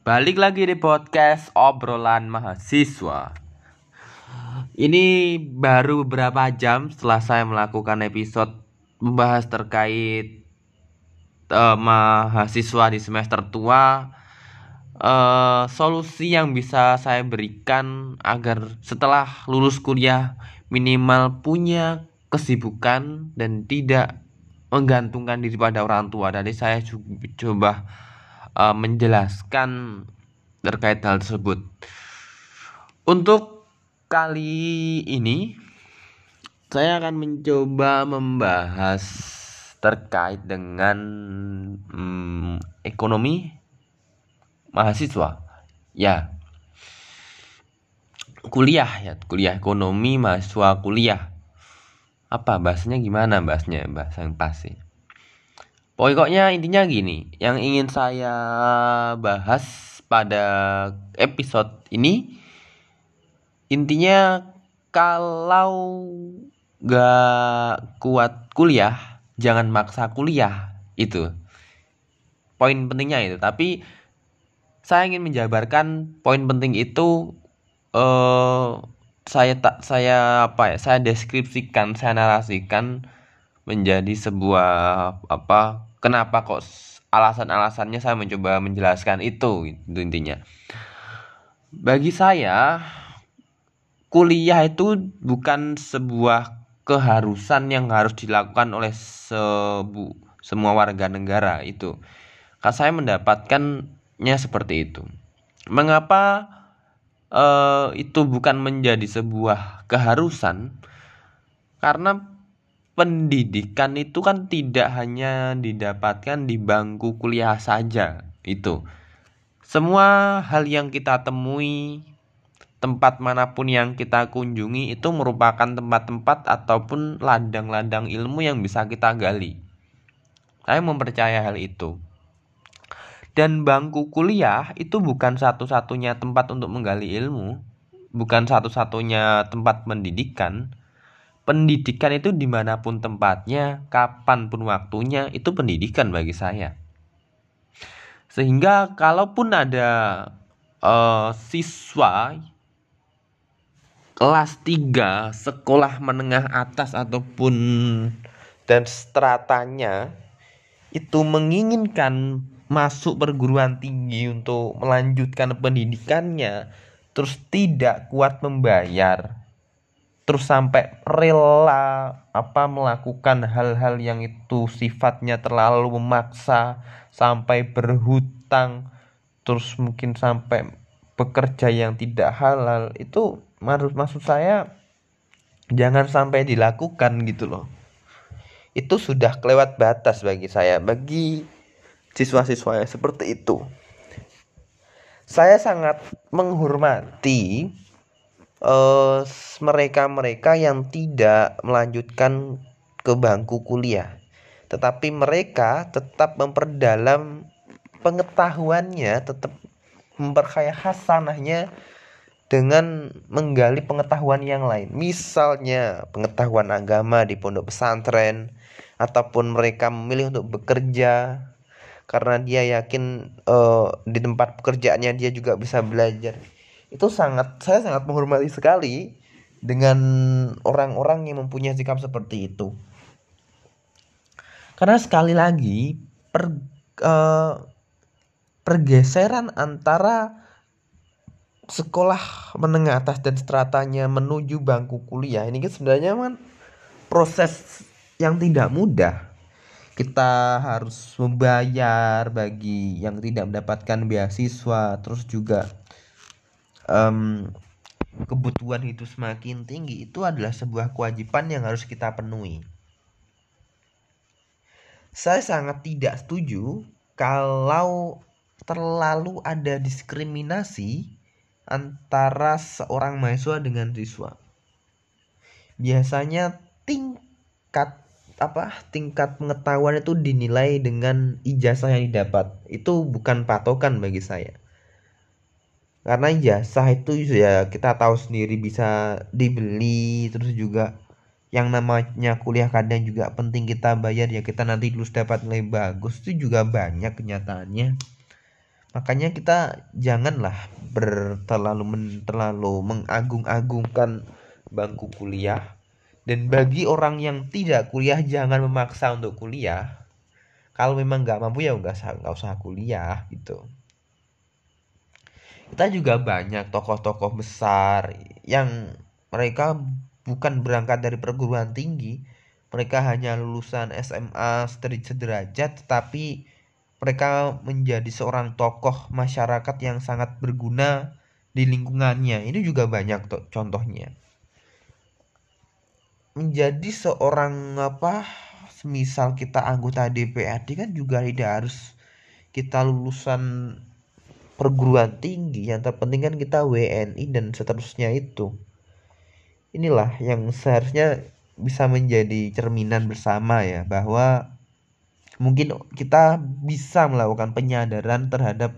Balik lagi di podcast obrolan mahasiswa. Ini baru beberapa jam setelah saya melakukan episode membahas terkait uh, mahasiswa di semester tua. Uh, solusi yang bisa saya berikan agar setelah lulus kuliah minimal punya kesibukan dan tidak menggantungkan diri pada orang tua. Jadi saya coba uh, menjelaskan terkait hal tersebut. Untuk kali ini saya akan mencoba membahas terkait dengan hmm, ekonomi mahasiswa. Ya. Kuliah ya, kuliah ekonomi mahasiswa kuliah. Apa bahasanya gimana bahasnya bahasa yang pasti. Pokoknya intinya gini, yang ingin saya bahas pada episode ini intinya kalau gak kuat kuliah, jangan maksa kuliah itu. Poin pentingnya itu, tapi saya ingin menjabarkan poin penting itu eh saya tak saya apa ya saya deskripsikan saya narasikan menjadi sebuah apa kenapa kok alasan-alasannya saya mencoba menjelaskan itu itu intinya. Bagi saya kuliah itu bukan sebuah keharusan yang harus dilakukan oleh sebu, semua warga negara itu. Saya mendapatkannya seperti itu. Mengapa uh, itu bukan menjadi sebuah keharusan? Karena pendidikan itu kan tidak hanya didapatkan di bangku kuliah saja itu. Semua hal yang kita temui tempat mana pun yang kita kunjungi itu merupakan tempat-tempat ataupun ladang-ladang ilmu yang bisa kita gali. Saya mempercaya hal itu. Dan bangku kuliah itu bukan satu-satunya tempat untuk menggali ilmu bukan satu-satunya tempat pendidikan pendidikan itu di mana pun tempatnya, kapan pun waktunya, itu pendidikan bagi saya. Sehingga kalaupun ada uh, siswa kelas 3 sekolah menengah atas ataupun dan stratanya itu menginginkan masuk perguruan tinggi untuk melanjutkan pendidikannya terus tidak kuat membayar terus sampai rela apa melakukan hal-hal yang itu sifatnya terlalu memaksa sampai berhutang terus mungkin sampai bekerja yang tidak halal. Itu menurut maksud saya jangan sampai dilakukan gitu loh. Itu sudah kelewat batas bagi saya bagi siswa-siswa seperti itu. Saya sangat menghormati uh, mereka-mereka yang tidak melanjutkan ke bangku kuliah, tetapi mereka tetap memperdalam pengetahuannya, tetap memperkaya hasanahnya dengan menggali pengetahuan yang lain. Misalnya pengetahuan agama di pondok pesantren ataupun mereka memilih untuk bekerja karena dia yakin uh, di tempat pekerjaannya dia juga bisa belajar itu sangat saya sangat menghormati sekali dengan orang-orang yang mempunyai sikap seperti itu. Karena sekali lagi per, uh, pergeseran antara sekolah menengah atas dan stratanya menuju bangku kuliah ini kan sebenarnya kan proses yang tidak mudah. Kita harus membayar bagi yang tidak mendapatkan beasiswa terus juga um, kebutuhan itu semakin tinggi itu adalah sebuah kewajiban yang harus kita penuhi. Saya sangat tidak setuju kalau terlalu ada diskriminasi antara seorang mahasiswa dengan siswa. Biasanya tingkat apa tingkat pengetahuan itu dinilai dengan ijazah yang didapat. Itu bukan patokan bagi saya karena jasa itu ya kita tahu sendiri bisa dibeli terus juga yang namanya kuliah kadang juga penting kita bayar ya kita nanti lulus dapat nilai bagus itu juga banyak kenyataannya. Makanya kita janganlah berterlalu men, terlalu mengagung-agungkan bangku kuliah. Dan bagi orang yang tidak kuliah jangan memaksa untuk kuliah. Kalau memang nggak mampu ya nggak usah nggak usah kuliah gitu kita juga banyak tokoh-tokoh besar yang mereka bukan berangkat dari perguruan tinggi mereka hanya lulusan SMA sederajat tetapi mereka menjadi seorang tokoh masyarakat yang sangat berguna di lingkungannya. Ini juga banyak tuh contohnya. Menjadi seorang apa semisal kita anggota DPRD kan juga tidak harus kita lulusan perguruan tinggi yang terpenting kan kita WNI dan seterusnya itu. Inilah yang seharusnya bisa menjadi cerminan bersama ya bahwa mungkin kita bisa melakukan penyadaran terhadap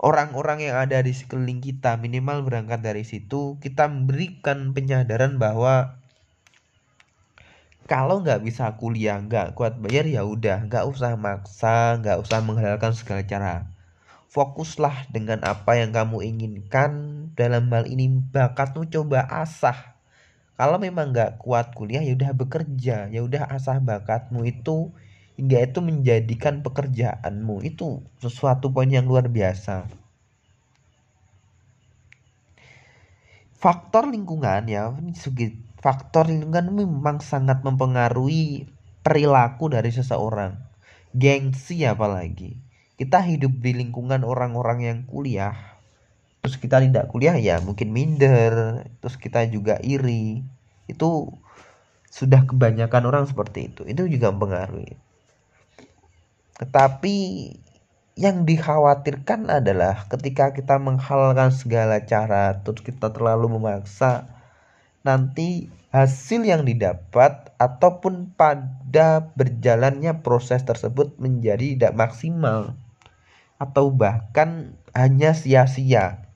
orang-orang yang ada di sekeliling kita. Minimal berangkat dari situ kita memberikan penyadaran bahwa kalau nggak bisa kuliah nggak kuat bayar ya udah nggak usah maksa nggak usah menghalalkan segala cara fokuslah dengan apa yang kamu inginkan. Dalam hal ini bakatmu coba asah. Kalau memang nggak kuat kuliah ya udah bekerja. Ya udah asah bakatmu itu hingga itu menjadikan pekerjaanmu. Itu sesuatu poin yang luar biasa. Faktor lingkungan ya faktor lingkungan memang sangat mempengaruhi perilaku dari seseorang. Gengsi apalagi kita hidup di lingkungan orang-orang yang kuliah terus kita tidak kuliah ya mungkin minder terus kita juga iri. Itu sudah kebanyakan orang seperti itu. Itu juga mempengaruhi. Tetapi yang dikhawatirkan adalah ketika kita menghalalkan segala cara terus kita terlalu memaksa nanti hasil yang didapat ataupun pada berjalannya proses tersebut menjadi tidak maksimal atau bahkan hanya sia-sia.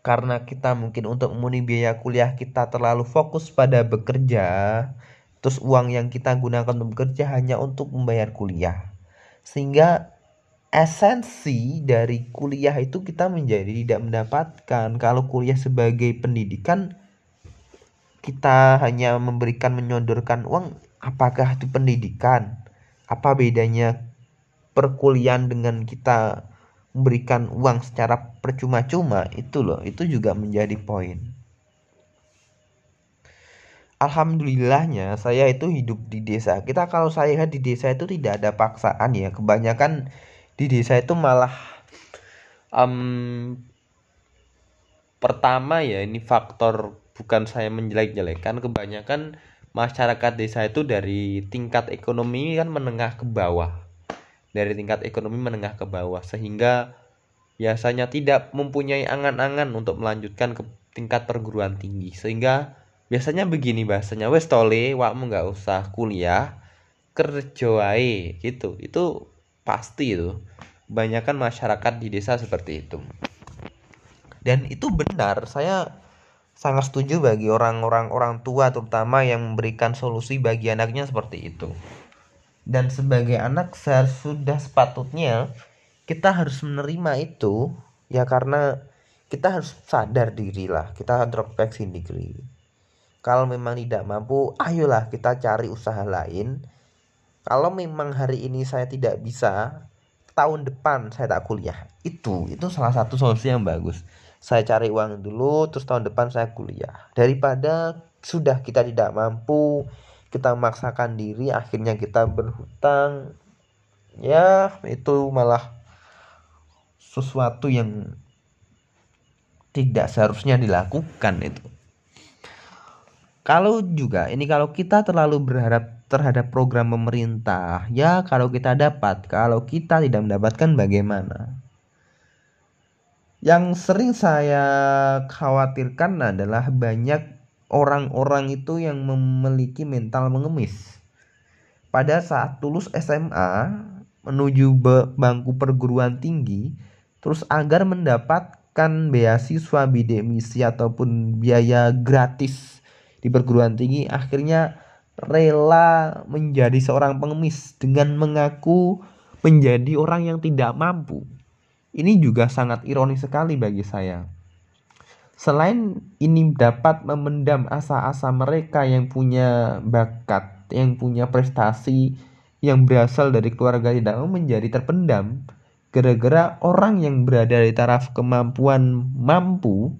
Karena kita mungkin untuk memenuhi biaya kuliah kita terlalu fokus pada bekerja terus uang yang kita gunakan untuk bekerja hanya untuk membayar kuliah. Sehingga esensi dari kuliah itu kita menjadi tidak mendapatkan. Kalau kuliah sebagai pendidikan kita hanya memberikan menyodorkan uang apakah itu pendidikan? Apa bedanya perkuliahan dengan kita memberikan uang secara percuma-cuma itu loh itu juga menjadi poin Alhamdulillahnya saya itu hidup di desa. Kita kalau saya lihat di desa itu tidak ada paksaan ya. Kebanyakan di desa itu malah um, pertama ya ini faktor bukan saya menjelek-jelekan. Kebanyakan masyarakat desa itu dari tingkat ekonomi kan menengah ke bawah. Dari tingkat ekonomi menengah ke bawah sehingga biasanya tidak mempunyai angan-angan untuk melanjutkan ke tingkat perguruan tinggi. Sehingga biasanya begini bahasanya wes tole wakmu nggak usah kuliah kerja gitu. Itu pasti itu. Banyakkan masyarakat di desa seperti itu. Dan itu benar saya sangat setuju bagi orang-orang orang tua terutama yang memberikan solusi bagi anaknya seperti itu dan sebagai anak saya sudah sepatutnya kita harus menerima itu ya karena kita harus sadar diri lah kita introspeksi diri kalau memang tidak mampu, ayolah kita cari usaha lain. Kalau memang hari ini saya tidak bisa, tahun depan saya tak kuliah. Itu itu salah satu solusi yang bagus. Saya cari uang dulu, terus tahun depan saya kuliah. Daripada sudah kita tidak mampu, kita memaksakan diri, akhirnya kita berhutang. Ya, itu malah sesuatu yang tidak seharusnya dilakukan itu. Kalau juga ini kalau kita terlalu berharap terhadap program pemerintah, ya kalau kita dapat, kalau kita tidak mendapatkan bagaimana? Yang sering saya khawatirkan adalah banyak orang-orang itu yang memiliki mental mengemis. Pada saat lulus SMA menuju bangku perguruan tinggi, terus agar mendapatkan beasiswa bidik misi ataupun biaya gratis di perguruan tinggi akhirnya rela menjadi seorang pengemis dengan mengaku menjadi orang yang tidak mampu. Ini juga sangat ironis sekali bagi saya. Selain ini dapat memendam asa-asa mereka yang punya bakat, yang punya prestasi yang berasal dari keluarga tidak menjadi terpendam gara-gara orang yang berada di taraf kemampuan mampu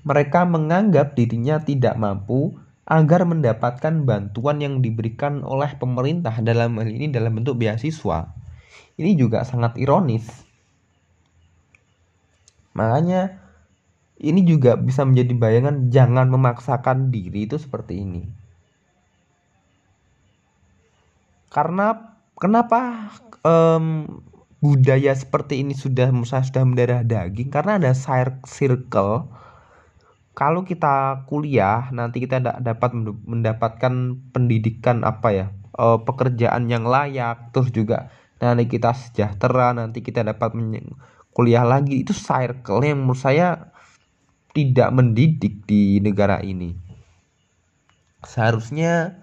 mereka menganggap dirinya tidak mampu agar mendapatkan bantuan yang diberikan oleh pemerintah dalam hal ini dalam bentuk beasiswa. Ini juga sangat ironis. Makanya ini juga bisa menjadi bayangan jangan memaksakan diri itu seperti ini. Karena kenapa um, budaya seperti ini sudah sudah mendarah daging? Karena ada circle. Kalau kita kuliah nanti kita dapat mendapatkan pendidikan apa ya uh, pekerjaan yang layak terus juga nanti kita sejahtera nanti kita dapat kuliah lagi. Itu circle yang menurut saya tidak mendidik di negara ini. Seharusnya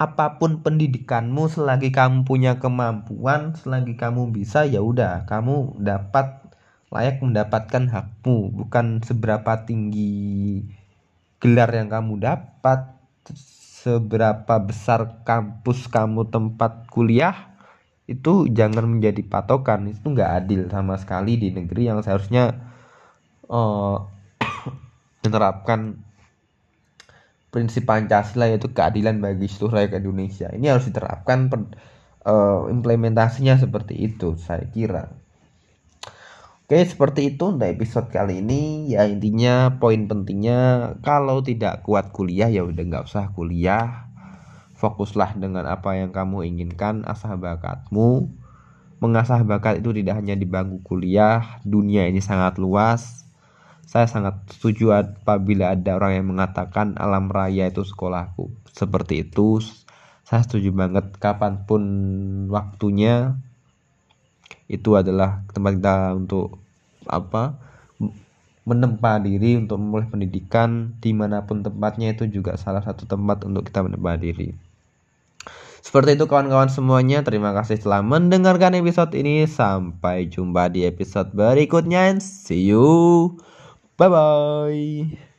apa pun pendidikanmu selagi kamu punya kemampuan, selagi kamu bisa ya udah kamu dapat layak mendapatkan hakmu, bukan seberapa tinggi gelar yang kamu dapat, seberapa besar kampus kamu tempat kuliah itu jangan menjadi patokan itu nggak adil sama sekali di negeri yang seharusnya uh, menerapkan prinsip Pancasila yaitu keadilan bagi seluruh rakyat Indonesia. Ini harus diterapkan uh, implementasinya seperti itu, saya kira. Oke, seperti itu untuk episode kali ini. Ya intinya poin pentingnya kalau tidak kuat kuliah ya udah nggak usah kuliah. Fokuslah dengan apa yang kamu inginkan, asah bakatmu. Mengasah bakat itu tidak hanya di bangku kuliah, dunia ini sangat luas saya sangat setuju apabila ada orang yang mengatakan alam raya itu sekolahku. Seperti itu, saya setuju banget kapan pun waktunya itu adalah tempat kita untuk apa menempa diri untuk memulai pendidikan di mana pun tempatnya itu juga salah satu tempat untuk kita menempa diri. Seperti itu kawan-kawan semuanya, terima kasih telah mendengarkan episode ini. Sampai jumpa di episode berikutnya. See you. Bye bye.